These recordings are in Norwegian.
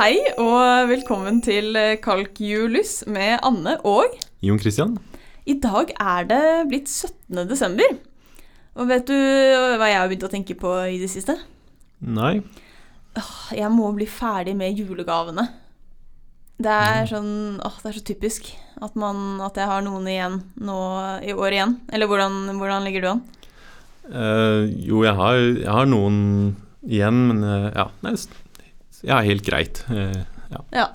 Hei og velkommen til Kalkjulus med Anne og Jon Christian? I dag er det blitt 17. desember. Og vet du hva jeg har begynt å tenke på i det siste? Nei. Jeg må bli ferdig med julegavene. Det er sånn åh, det er så typisk at, man, at jeg har noen igjen nå i år igjen. Eller hvordan, hvordan ligger du an? Uh, jo, jeg har, jeg har noen igjen, men uh, ja, nei, ja, helt greit. Eh, ja. Ja.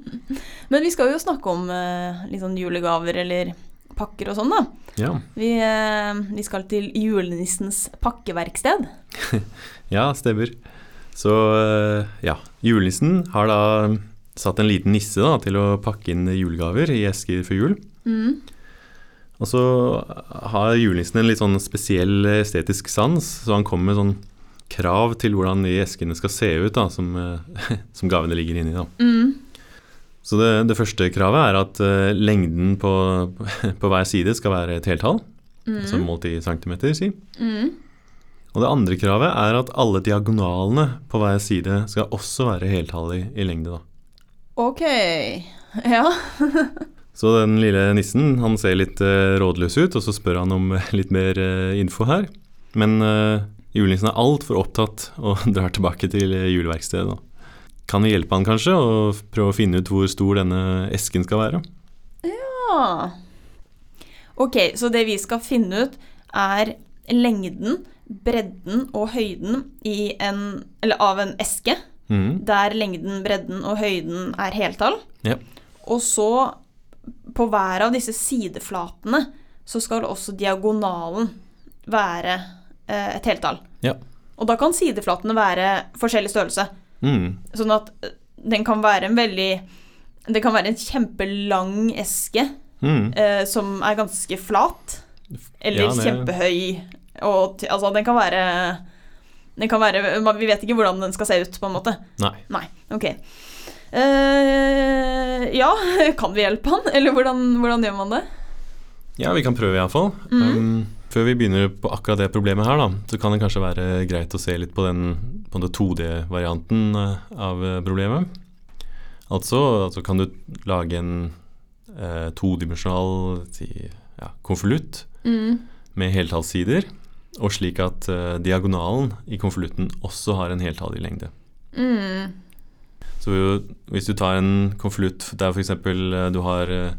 Men vi skal jo snakke om eh, litt sånn julegaver eller pakker og sånn, da. ja. Vi, eh, vi skal til julenissens pakkeverksted. Ja, stemmer. Så ja, julenissen har da satt en liten nisse da, til å pakke inn julegaver i esker for jul. Mm. Og så har julenissen en litt sånn spesiell estetisk sans, så han kommer med sånn krav til hvordan de eskene skal se ut da, som, eh, som gavene ligger inni. da. Mm. Så det, det første kravet er at uh, lengden på, på hver side skal være et heltall, altså Mm. målt i centimeter, si. Mm. Og det andre kravet er at alle diagonalene på hver side skal også være heltall i, i lengde. da. Ok. Ja. Så den lille nissen han ser litt uh, rådløs ut, og så spør han om litt mer uh, info her. Men julenissen er altfor opptatt og drar tilbake til eh, juleverkstedet. Kan vi hjelpe han kanskje, og prøve å finne ut hvor stor denne esken skal være? Ja Ok, så det vi skal finne ut, er lengden, bredden og høyden i en, eller av en eske, Mm. der lengden, bredden og høyden er heltall. Ja. Og så, på hver av disse sideflatene, så skal også diagonalen være et heltall. Ja. Og da kan sideflatene være forskjellig størrelse. Mm. Sånn at eh, den kan være en veldig Det kan være en kjempelang eske mm. eh, som er ganske flat. Eller Ja, det- kjempehøy. Og altså, den kan være Den kan være Vi vet ikke hvordan den skal se ut, på en måte. Nei. Nei. Ok. Eh, ja, kan vi hjelpe han? Eller hvordan, hvordan gjør man det? Ja, vi kan prøve iallfall. Mm. Um, før vi begynner på akkurat det problemet her, da, så kan det kanskje være greit å se litt på den, den 2D-varianten eh, av eh, problemet. Altså, altså kan du lage en eh, todimensjonal si, ja, konvolutt med heltallssider, og slik at eh, diagonalen i konvolutten også har en heltallig lengde. Mm. Så hvis du tar en konvolutt der f.eks. du har eh,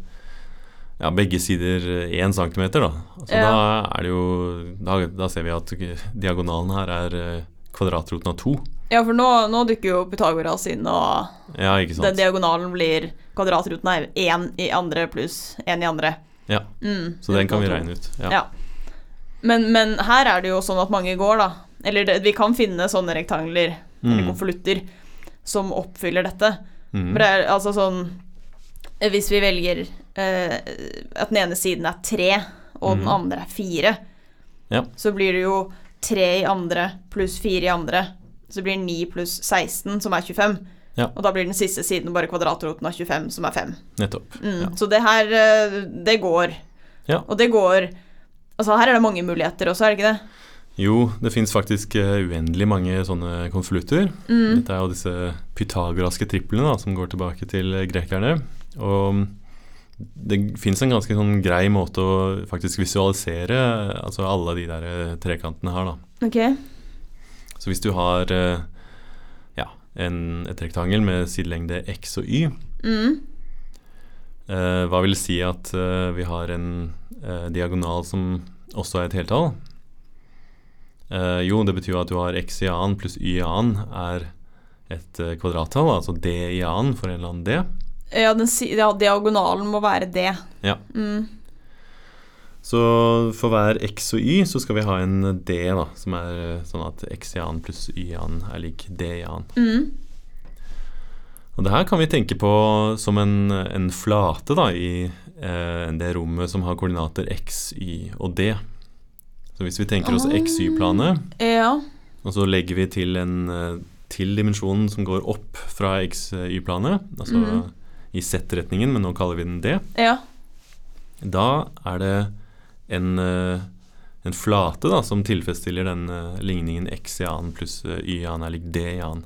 ja, begge sider 1 cm, da. Altså, Ja. Da er det jo da, da ser vi at diagonalen her er eh, kvadratroten av 2. Ja, for nå, nå dukker jo Pythagoras inn, og Ja, den diagonalen blir Kvadratruten av 1 i andre pluss 1 i andre. Ja, Mm. så den kan vi regne ut. Ja. Ja. Men, men her er det jo sånn at mange går, da. Eller det, vi kan finne sånne rektangler, eller Mm. konvolutter, som oppfyller dette. Mm. For det er altså sånn eh, Hvis vi velger eh, at den ene siden er tre, og den Mhm. andre er fire, Ja. så blir det jo tre i andre pluss fire i andre. Så blir det 9 pluss 16, som er 25. Ja. Og da blir den siste siden bare kvadratroten av 25, som er 5. Nettopp. Mm. Ja. Så det her, eh, det går. Ja. Og det går Altså, her er det mange muligheter også, er det ikke det? Jo, det fins faktisk eh, uendelig mange sånne konvolutter. Mm. Dette er jo disse pythagoraske triplene da, som går tilbake til eh, grekerne. Og det fins en ganske sånn grei måte å faktisk visualisere altså alle de der eh, trekantene her, da. Ok. Så hvis du har eh, ja, en, et rektangel med sidelengde x og y, Mm. eh, hva vil det si at eh, vi har en eh, diagonal som også er et heltall? Eh, jo, det betyr at du har x i annen pluss y i annen er et kvadrattall, altså d i annen for en eller annen d. Ja, den, ja, diagonalen må være det. Ja. Mm. Så for hver x og y så skal vi ha en d, da, som er eh, sånn at x i annen pluss y i annen er lik d i annen. Mm. Og det her kan vi tenke på som en, en flate da, i eh, det rommet som har koordinater x, y og d. Så hvis vi tenker oss x-y-planet, Ja. og så legger vi til en eh, til dimensjonen som går opp fra x-y-planet, altså Mhm. I z-retningen, men nå kaller vi den d, Ja. da er det en, eh, en flate da, som tilfredsstiller den eh, ligningen x i annen pluss eh, y i annen er lik d i annen.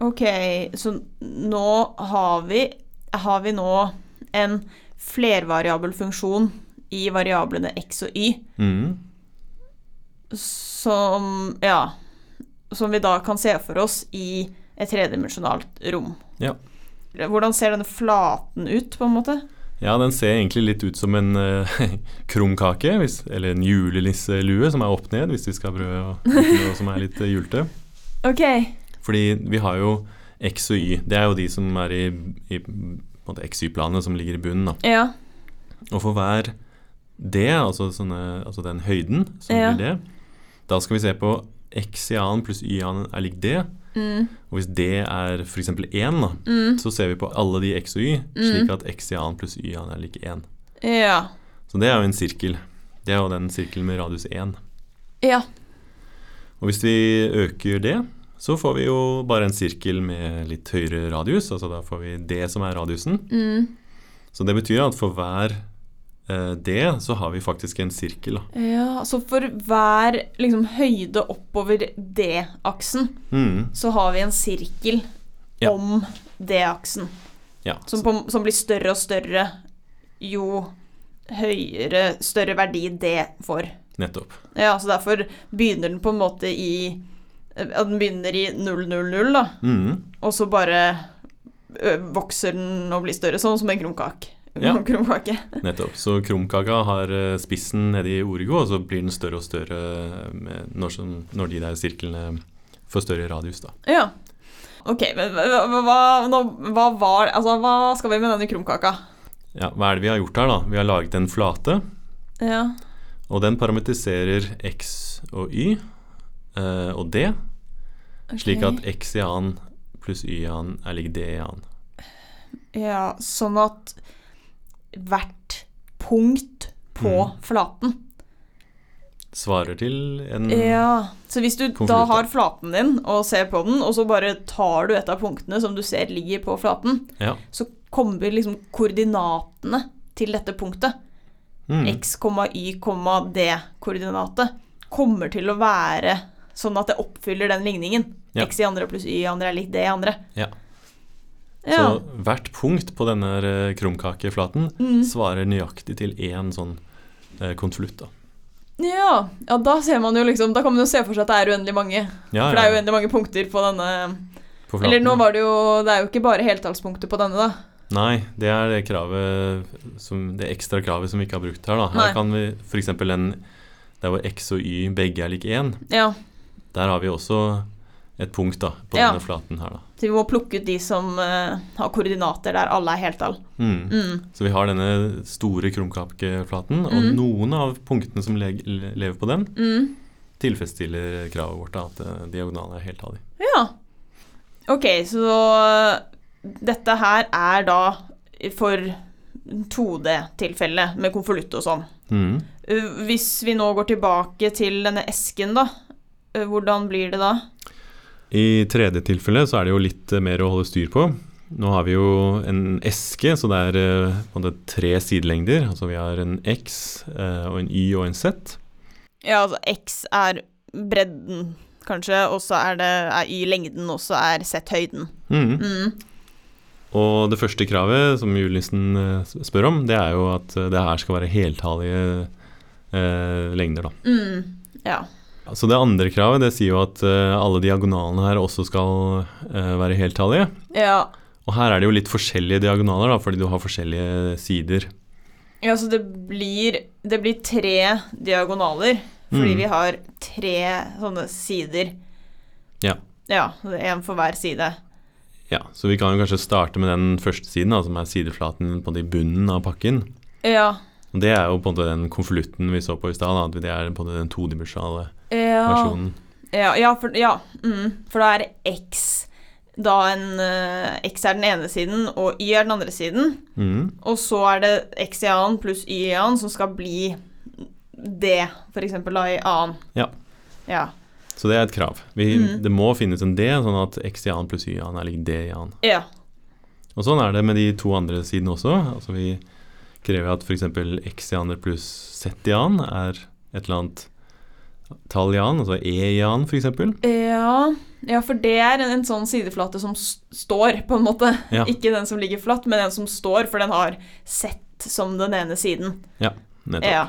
Ok, så nå har vi Har vi nå en flervariabel funksjon i variablene x og y Mm. som Ja. Som vi da kan se for oss i et tredimensjonalt rom. Ja. Hvordan ser denne flaten ut, på en måte? Ja, den ser egentlig litt ut som en uh, krumkake, hvis, eller en julenisselue som er opp ned, hvis vi skal prøve å bruke noe som er litt uh, julete. Ok. Fordi vi har jo x og y. Det er jo de som er i, i xy-planet som ligger i bunnen. da. Ja. Og for hver d, altså, sånne, altså den høyden som Ja. blir det, da skal vi se på x i annen pluss y i annen er lik d. Mm. Og hvis det er f.eks. 1, da, Mm. så ser vi på alle de x og y slik at x i annen pluss y i annen er lik 1. Ja. Så det er jo en sirkel. Det er jo den sirkelen med radius 1. Ja. Og hvis vi øker det, så får vi jo bare en sirkel med litt høyere radius. Altså da får vi det som er radiusen. Mm. Så det betyr at for hver eh, d så har vi faktisk en sirkel. Ja, så for hver liksom, høyde oppover D-aksen, Mm. så har vi en sirkel Ja. om D-aksen. Ja. Som, på, som blir større og større jo høyere, større verdi D får. Nettopp. Ja, så derfor begynner den på en måte i ja, Den begynner i 000, da, Mm. og så bare vokser den og blir større, sånn som en krumkake. Ja. krumkake. Nettopp. Så krumkaka har eh, spissen nede i origo, og så blir den større og større med, når, når de der sirklene får større radius, da. Ja. Ok, men hva, nå- hva var Altså, hva skal vi med denne krumkaka? Ja, hva er det vi har gjort her, da? Vi har laget en flate, Ja. og den parametriserer x og y eh, og d, slik at x i annen pluss y i annen er lik d i annen. Ja, sånn at hvert punkt på Mm. flaten Svarer til en Ja, så hvis du da har flaten din og ser på den, og så bare tar du et av punktene som du ser ligger på flaten, Ja. så kommer liksom koordinatene til dette punktet, Mm. x, y, d-koordinatet, kommer til å være sånn at det oppfyller den ligningen. Ja. x i andre pluss y i andre er lik d i andre. Ja. Ja. Så hvert punkt på denne eh, krumkakeflaten Mm. svarer nøyaktig til én sånn eh, konvolutt. Ja, ja, da ser man jo liksom Da kan man jo se for seg at det er uendelig mange. Ja, For det er jo uendelig mange punkter på denne på. Eller nå var det jo Det er jo ikke bare heltallspunkter på denne, da. Nei, det er det kravet som, Det ekstra kravet som vi ikke har brukt her. da. Her Nei. kan vi f.eks. en der hvor x og y begge er lik 1, Ja. der har vi også et punkt da, på denne flaten her. da. Så vi må plukke ut de som uh, har koordinater der alle er heltall. Mm. Mm. Så vi har denne store krumkakeflaten, og Mm. noen av punktene som le lever på den, Mm. tilfredsstiller kravet vårt at uh, diagonalen er heltallig. Ja. Ok, så dette her er da for 2D-tilfellet med konvolutt og sånn. Mm. Hvis vi nå går tilbake til denne esken, da, hvordan blir det da? I tredje tilfelle så er det jo litt eh, mer å holde styr på. Nå har vi jo en eske, så det er måte tre sidelengder. Altså vi har en x eh, og en y og en z. Ja, altså X er bredden, kanskje, og så er er Y lengden, og så er Z høyden. Mm. Mm. Og det første kravet som julenissen spør om, det er jo at det her skal være heltallige eh, lengder, da. Mm. Ja. Så det andre kravet det sier jo at eh, alle diagonalene her også skal eh, være heltallige. ja. Og her er det jo litt forskjellige diagonaler, da, fordi du har forskjellige sider. Ja, så det blir, det blir tre diagonaler, fordi Mm. vi har tre sånne sider. Ja. Ja, én for hver side. Ja, Så vi kan jo kanskje starte med den første siden, da, som er sideflaten på de bunnen av pakken. Ja. Og Det er jo på en måte den konvolutten vi så på i stad. at Det er på en måte den todimensjonale Ja, versjonen. ja, ja, for, ja mm, for da er det X. Da en uh, X er den ene siden, og Y er den andre siden. Mm. Og så er det X i annen pluss Y i annen som skal bli D, eksempel da i annen. Ja. Ja. Så det er et krav. Vi, Mm. Det må finnes en D, sånn at x i annen pluss y i annen er lik d i annen. Ja. Og sånn er det med de to andre sidene også. Altså Vi krever at f.eks. x i annen pluss z i annen er et eller annet annen, altså E annen f.eks. Ja, ja, for det er en, en sånn sideflate som står, på en måte. Ja. Ikke den som ligger flatt, men den som står, for den har sett som den ene siden. Ja, Nettopp. Ja.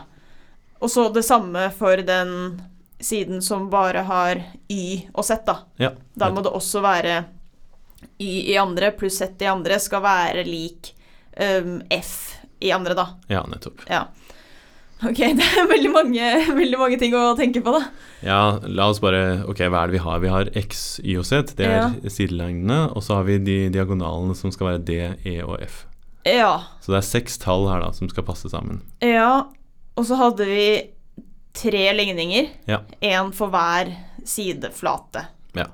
Og så det samme for den siden som bare har Y og Z, da. Ja, Da må det også være Y i andre pluss Z i andre skal være lik um, F i andre, da. Ja, nettopp. Ja. Ok, det er veldig mange, veldig mange ting å tenke på, da. Ja, la oss bare Ok, hva er det vi har? Vi har X, Y og Z. Det er Ja. sidelengdene. Og så har vi de diagonalene som skal være D, E og F. Ja. Så det er seks tall her da som skal passe sammen. Ja, og så hadde vi tre ligninger. Ja. Én for hver sideflate. Ja.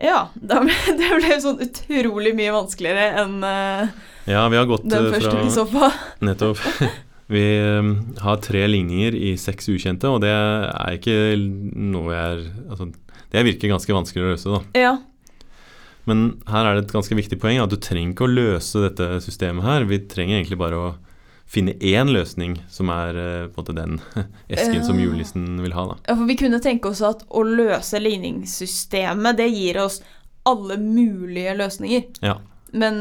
Ja, det ble, det ble sånn utrolig mye vanskeligere enn uh, Ja, vi har gått den eh, første fra vi så på. Nettopp. Vi eh, har tre ligninger i seks ukjente, og det er ikke noe jeg er Altså, det virker ganske vanskelig å løse, da. Ja. Men her er det et ganske viktig poeng at du trenger ikke å løse dette systemet her. Vi trenger egentlig bare å finne én løsning som er eh, på en måte den esken som Ja. julenissen vil ha, da. ja, for vi kunne tenke oss at å løse ligningssystemet, det gir oss alle mulige løsninger. Ja. Men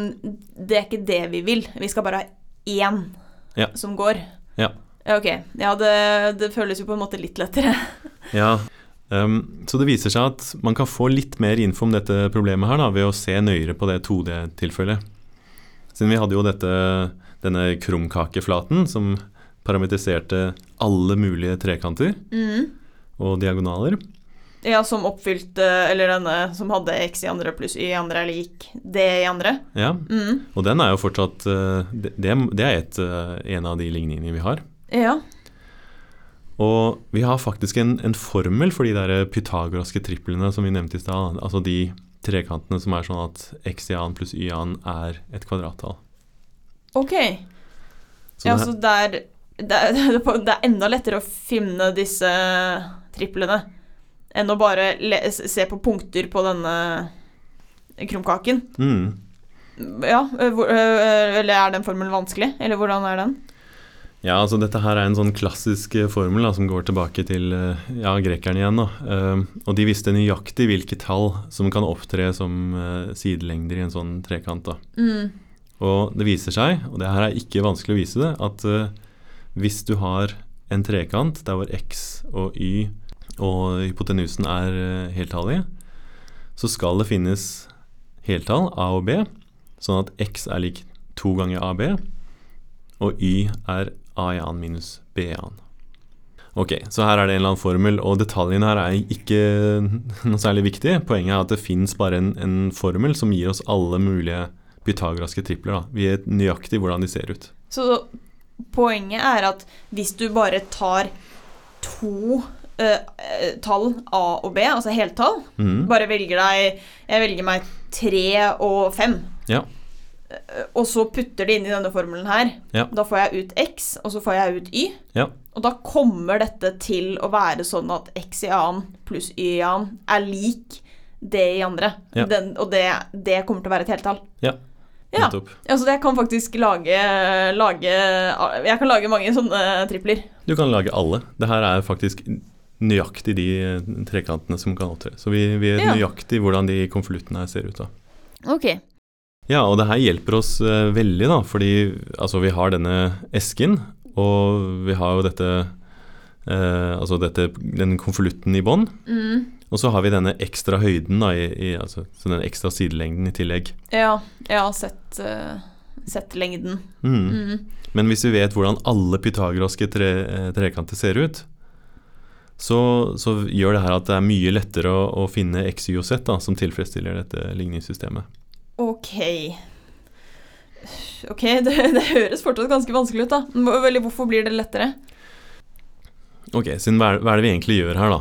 det er ikke det vi vil. Vi skal bare ha én Ja. som går. Ja. Ja, ok. Ja, det, det føles jo på en måte litt lettere. Ja, Um, så det viser seg at man kan få litt mer info om dette problemet her da, ved å se nøyere på det 2D-tilfellet. Siden vi hadde jo dette, denne krumkakeflaten som parametriserte alle mulige trekanter Mm. og diagonaler. Ja, som oppfylte Eller denne som hadde x i andre pluss y i andre er lik d i andre. Ja, Mm. og den er jo fortsatt eh, Det, det er et, eh, en av de ligningene vi har. Ja. Og vi har faktisk en, en formel for de der pythagoraske triplene som vi nevnte i stad. Altså de trekantene som er sånn at x i annen pluss y i annen er et kvadrattall. Ok. Så ja, det er, det, er, det er enda lettere å finne disse triplene enn å bare se på punkter på denne krumkaken. mm, Ja, eller er den formelen vanskelig? Eller hvordan er den? Ja, altså dette her er en sånn klassisk formel da, som går tilbake til ja, grekerne igjen. Da. Og de visste nøyaktig hvilke tall som kan opptre som sidelengder i en sånn trekant. Da. Mm. Og det viser seg, og det her er ikke vanskelig å vise det, at hvis du har en trekant der hvor x og y og hypotenusen er uh, heltallige, så skal det finnes heltall a og b, sånn at x er lik to ganger ab, og y er a i annen minus b i annen. Ok, så her er det en eller annen formel, og detaljene her er ikke noe særlig viktig. Poenget er at det fins bare en, en formel som gir oss alle mulige pythagoraske tripler. Da. Vi vet nøyaktig hvordan de ser ut. Så poenget er at hvis du bare tar to øh, tall A og B, altså heltall, Mm. bare velger deg Jeg velger meg tre og fem. Ja. Eh, Og så putter det inn i denne formelen her. Ja. Da får jeg ut x, og så får jeg ut y. Ja. Og da kommer dette til å være sånn at x i annen pluss y i annen er lik det i andre. Den, og det, det kommer til å være et heltall. Ja, Ja. Altså, jeg kan faktisk lage, lage Jeg kan lage mange sånne tripler. Du kan lage alle. Det her er faktisk nøyaktig de eh, trekantene som kan opptre. Så vi, vi er Ja. nøyaktig hvordan de konvoluttene her ser ut. da. Ok. Ja, og det her hjelper oss uh, veldig, da, fordi altså, vi har denne esken, og vi har jo dette uh, Altså dette, den konvolutten i bånn. Mm. Og så har vi denne ekstra høyden, da, i, i, altså, så den ekstra sidelengden i tillegg. Ja, jeg har sett, uh, sett lengden. Mm. Mm. Men hvis vi vet hvordan alle pythagoraske tre, trekanter ser ut, så, så gjør det her at det er mye lettere å, å finne x, y og z da, som tilfredsstiller dette ligningssystemet. Ok. Ok, det, det høres fortsatt ganske vanskelig ut, da. Eller hvorfor blir det lettere? Ok, siden hva er, det vi egentlig gjør her, da?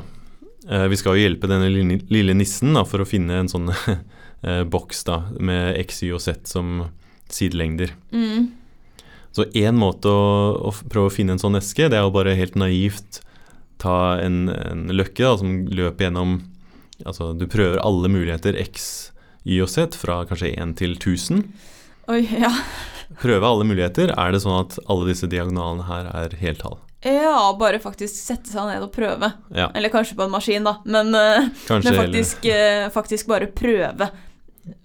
Eh, vi skal jo hjelpe denne lille, nissen da, for å finne en sånn eh, boks da, med x, y og z som sidelengder. Mm. Så én måte å, å prøve å finne en sånn eske, det er å bare helt naivt ta en, en løkke da, som løper gjennom Altså du prøver alle muligheter x, y og z fra kanskje 1 til 1000. Oi, ja. Prøve alle muligheter. Er det sånn at alle disse diagonalene her er heltall? Ja, bare faktisk sette seg ned og prøve. Ja, Eller kanskje på en maskin, da, men, eh, men faktisk, eh, faktisk bare prøve.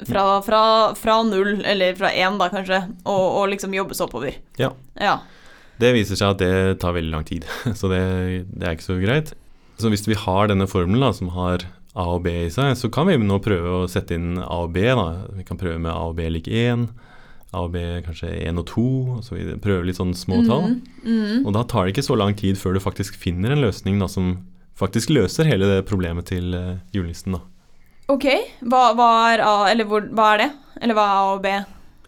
Fra, fra, fra null, eller fra én, da kanskje, og, og liksom jobbe seg oppover. Ja. Ja. Det viser seg at det tar veldig lang tid, så det, det er ikke så greit. Så hvis vi har denne formelen da, som har A og B i seg, så kan vi nå prøve å sette inn A og B. da. Vi kan prøve med A og B lik 1, A og B kanskje 1 og 2, og så videre. Prøve litt sånn små tall. Mm. mhm. Og da tar det ikke så lang tid før du faktisk finner en løsning da, som faktisk løser hele det problemet til uh, julenissen. da. Ok, hva, hva er A, eller hvor, hva er det? Eller hva er A og B?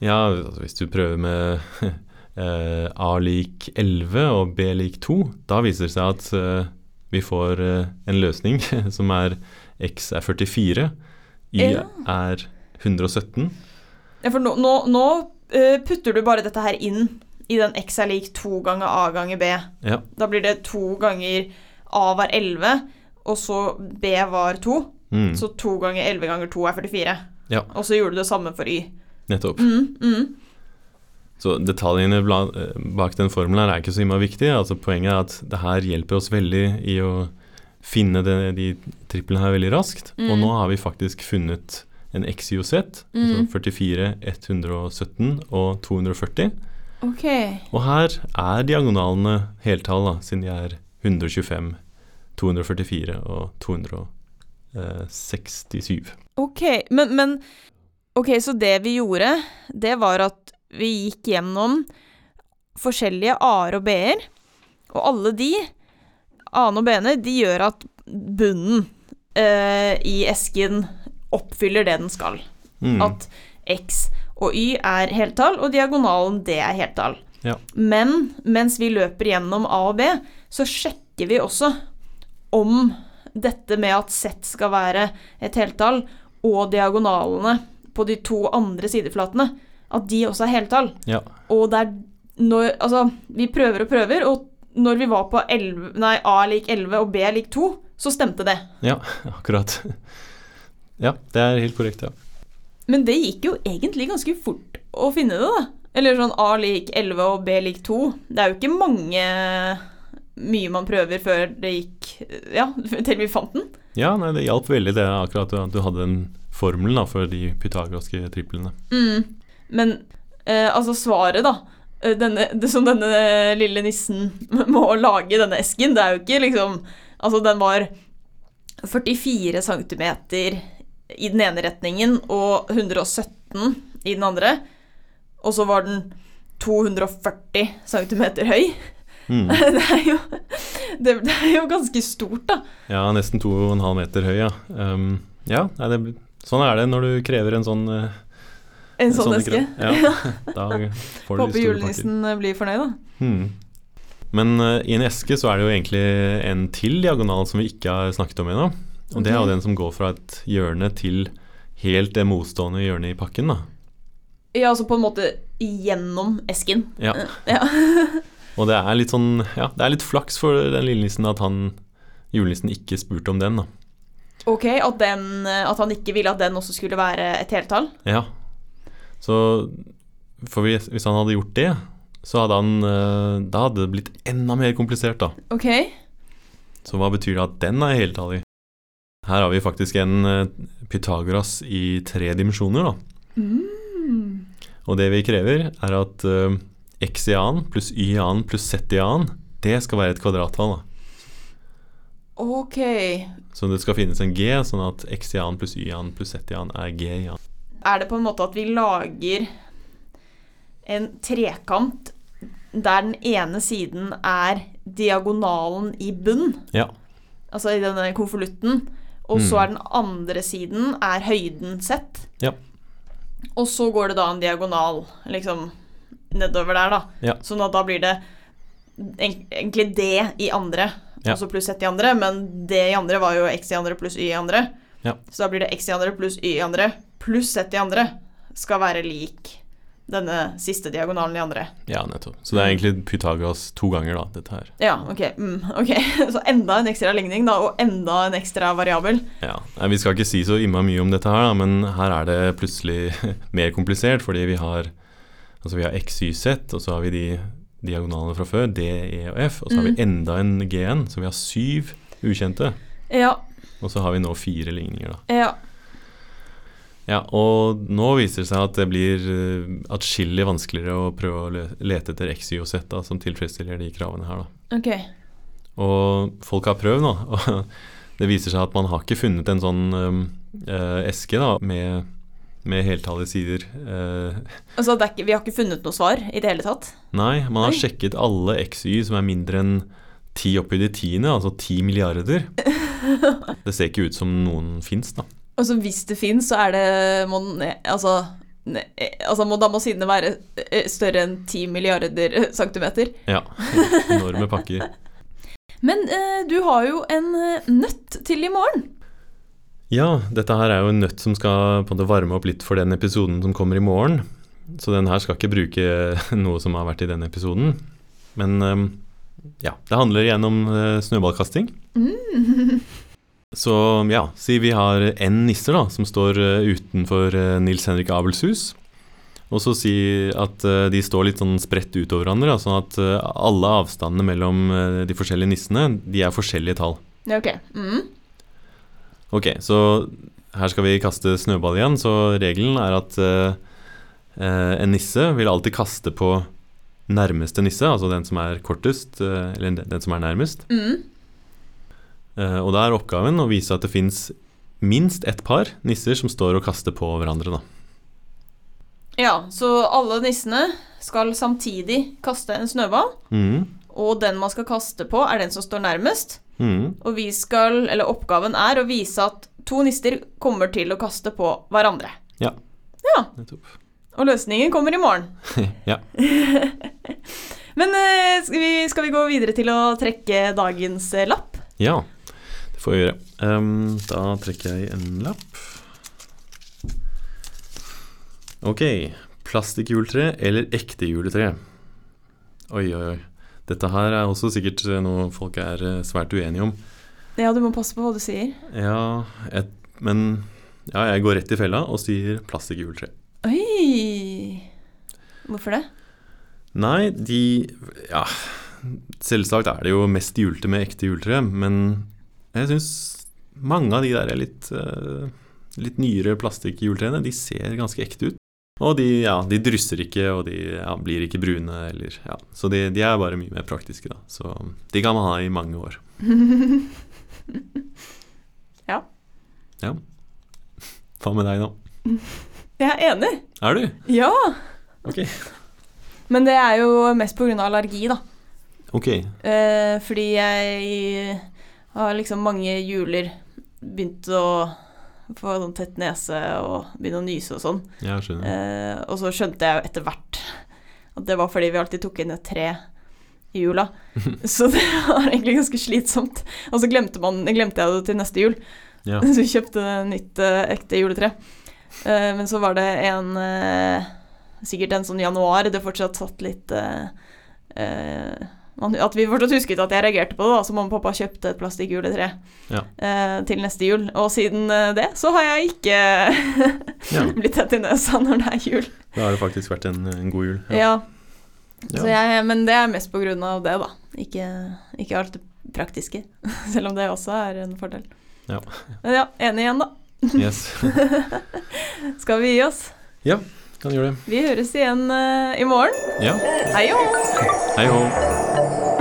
Ja, altså hvis du prøver med A lik 11 og B lik 2, da viser det seg at eh, vi får eh, en løsning som er X er 44, Y Ja. er 117. Ja, for nå, nå, nå eh, putter du bare dette her inn i den X er lik 2 ganger A ganger B. Ja, Da blir det 2 ganger A var 11, og så B var 2. mm, Så 2 ganger 11 ganger 2 er 44. Ja. Og så gjorde du det samme for Y. nettopp. Mm, mm. Så detaljene bak den formelen er ikke så innmari viktig. Altså poenget er at det her hjelper oss veldig i å finne det, de triplene her veldig raskt. Og Mm. nå har vi faktisk funnet en X, Y og Z, Mm. altså 44, 117 og 240. Ok. Og her er diagonalene heltall, da, siden de er 125, 244 og 267. Ok, men, men Ok, så det vi gjorde, det var at vi gikk gjennom forskjellige A-er og B-er, og alle de, A-ene og B-ene, de gjør at bunnen eh, i esken oppfyller det den skal. Mm. At X og Y er heltall, og diagonalen det er heltall. Ja. Men mens vi løper gjennom A og B, så sjekker vi også om dette med at Z skal være et heltall, og diagonalene på de to andre sideflatene, at de også er heltall. Ja. Og det er når Altså, vi prøver og prøver, og når vi var på 11, nei, A lik 11 og B lik 2, så stemte det. ja, akkurat. Ja, det er helt korrekt, ja. Men det gikk jo egentlig ganske fort å finne det, da. Eller sånn A lik 11 og B lik 2. Det er jo ikke mange mye man prøver før det gikk Ja, til vi fant den. Ja, nei, det hjalp veldig det akkurat at du hadde den formelen da, for de pythagoraske triplene. Mm. Men eh, altså svaret, da. eh, Denne, det som denne lille nissen må lage denne esken, det er jo ikke liksom Altså, den var 44 cm i den ene retningen og 117 i den andre. Og så var den 240 cm høy. Mm. Det er jo, det, det er jo ganske stort, da. Ja, nesten 2,5 meter høy, ja. Um, ja, det, sånn er det når du krever en sånn eh, En sånn sånne eske. Ja, da får du Håper julenissen eh, blir fornøyd, da. Hmm. Men uh, i en eske så er det jo egentlig en til diagonal som vi ikke har snakket om ennå. Og det er jo den som går fra et hjørne til helt det motstående hjørnet i pakken, da. Ja, altså på en måte gjennom esken. Ja. Ja. Og det er litt sånn Ja, det er litt flaks for den lille nissen at han julenissen ikke spurte om den, da. Ok, at, den, eh, at han ikke ville at den også skulle være et heltall? Ja. Så for hvis hvis han hadde gjort det, så hadde han eh, Da hadde det blitt enda mer komplisert, da. Ok. Så hva betyr det at den er heltallig? Her har vi faktisk en eh, Pythagoras i tre dimensjoner, da. Mm. Og det vi krever, er at uh, x i annen pluss y i annen pluss z i annen, det skal være et kvadrattall. da. Ok. Så det skal finnes en g, sånn at x i annen pluss y i annen pluss z i annen er g i annen. Er det på en måte at vi lager en trekant der den ene siden er diagonalen i bunn, Ja. altså i denne konvolutten, og så Mm. er den andre siden er høyden sett. Ja. Og så går det da en diagonal liksom nedover der, da. Ja. Sånn at da blir det egentlig D i andre, Ja. og så pluss Z i andre, men D i andre var jo X i andre pluss Y i andre. Ja. Så da blir det X i andre pluss Y i andre pluss Z i andre skal være lik denne siste diagonalen i andre. Ja, nettopp. Så det er egentlig Pythagoras to ganger, da, dette her. Ja, ok. Mm, okay. Så enda en ekstra ligning, da, og enda en ekstra variabel. Ja. Vi skal ikke si så innmari mye om dette her, da, men her er det plutselig mer komplisert, fordi vi har Altså vi har x, y, z, og så har vi de diagonalene fra før, D, E og F. Og så har Mm. vi enda en G-en, så vi har syv ukjente. Ja. Og så har vi nå fire ligninger, da. Ja. Ja, og nå viser det seg at det blir uh, atskillig vanskeligere å prøve å lete etter X, Y og Z da, som tilfredsstiller de kravene her, da. Okay. Og folk har prøvd nå, og det viser seg at man har ikke funnet en sånn eh, eske da, med, med heltallige sider. Eh, Altså, det ikke, vi har ikke funnet noe svar i det hele tatt? nei, man har Oi. sjekket alle X, Y som er mindre enn 10 oppi i tiende, altså 10 milliarder. Det ser ikke ut som noen fins, da. Altså, hvis det fins, så er det må, altså, ne- altså må, Da må sidene være eh, større enn 10 milliarder eh, centimeter. Ja, enorme pakker. Men eh, du har jo en eh, nøtt til i morgen. Ja, dette her er jo en nøtt som skal på en måte varme opp litt for den episoden som kommer i morgen. Så den her skal ikke bruke noe som har vært i den episoden. Men ehm, ja, det handler igjen om eh, snøballkasting. Så ja, si vi har én nisser da, som står eh, utenfor eh, Nils Henrik Abels hus. Og så si at de står litt sånn spredt utover hverandre, sånn at alle avstandene mellom de forskjellige nissene, de er forskjellige tall. Ok. Mm. Ok, så her skal vi kaste snøball igjen, så regelen er at en nisse vil alltid kaste på nærmeste nisse, altså den som er kortest, eh, eller den, som er nærmest. Mm. Eh, og da er oppgaven å vise at det fins minst ett par nisser som står og kaster på hverandre, da. Ja, så alle nissene skal samtidig kaste en snøball, Mm. og den man skal kaste på, er den som står nærmest. Mm. Og vi skal, eller oppgaven er å vise at to nisser kommer til å kaste på hverandre. Ja. Ja, Nettopp. Og løsningen kommer i morgen. ja. Men eh, skal, vi, skal vi gå videre til å trekke dagens eh, lapp? Ja, det får vi gjøre. Um, da trekker jeg en lapp. Ok. Plastikkjuletre eller ekte juletre? Oi, oi, oi. Dette her er også sikkert noe folk er eh, svært uenige om. Ja, du må passe på hva du sier. Ja, et, men ja, jeg går rett i fella og sier plastikkjuletre. Oi! Hvorfor det? Nei, de Ja, selvsagt er det jo mest julete med ekte juletre, men jeg syns mange av de der er litt, eh, litt nyere plastikkjuletreene, de ser ganske ekte ut. Og de, ja, de drysser ikke, og de ja, blir ikke brune, eller ja. Så de, de er bare mye mer praktiske, da. Så de kan man ha i mange år. Ja. Ja. Hva med deg, da? Jeg er enig. Er du? Ja. Ok. Men det er jo mest pga. allergi, da. Ok. Eh, fordi jeg har liksom mange juler begynt å få sånn tett nese og begynne å nyse og sånn. Ja, skjønner. Eh, og så skjønte jeg jo etter hvert at det var fordi vi alltid tok inn et tre i jula. så det var egentlig ganske slitsomt. Og så glemte, man, glemte jeg det til neste jul, Ja. så vi kjøpte nytt eh, ekte juletre. Eh, men så var det en eh, Sikkert en sånn januar det fortsatt satt litt eh, At vi fortsatt husket at jeg reagerte på det, da, så mamma og pappa kjøpte et plastikkjuletre Ja. til neste jul. Og siden det så har jeg ikke blitt tett i nesa når det er jul. Da har det faktisk vært en, en god jul. Ja. Ja. Så jeg, men det er mest på grunn av det, da. Ikke, ikke alt det praktiske. Selv om det også er en fordel. Ja. Men ja, enig igjen, da. Yes. Skal vi gi oss? Ja, Kan gjøre det. Vi høres igjen uh, i morgen. Ja. Hei og hå! Hei hå.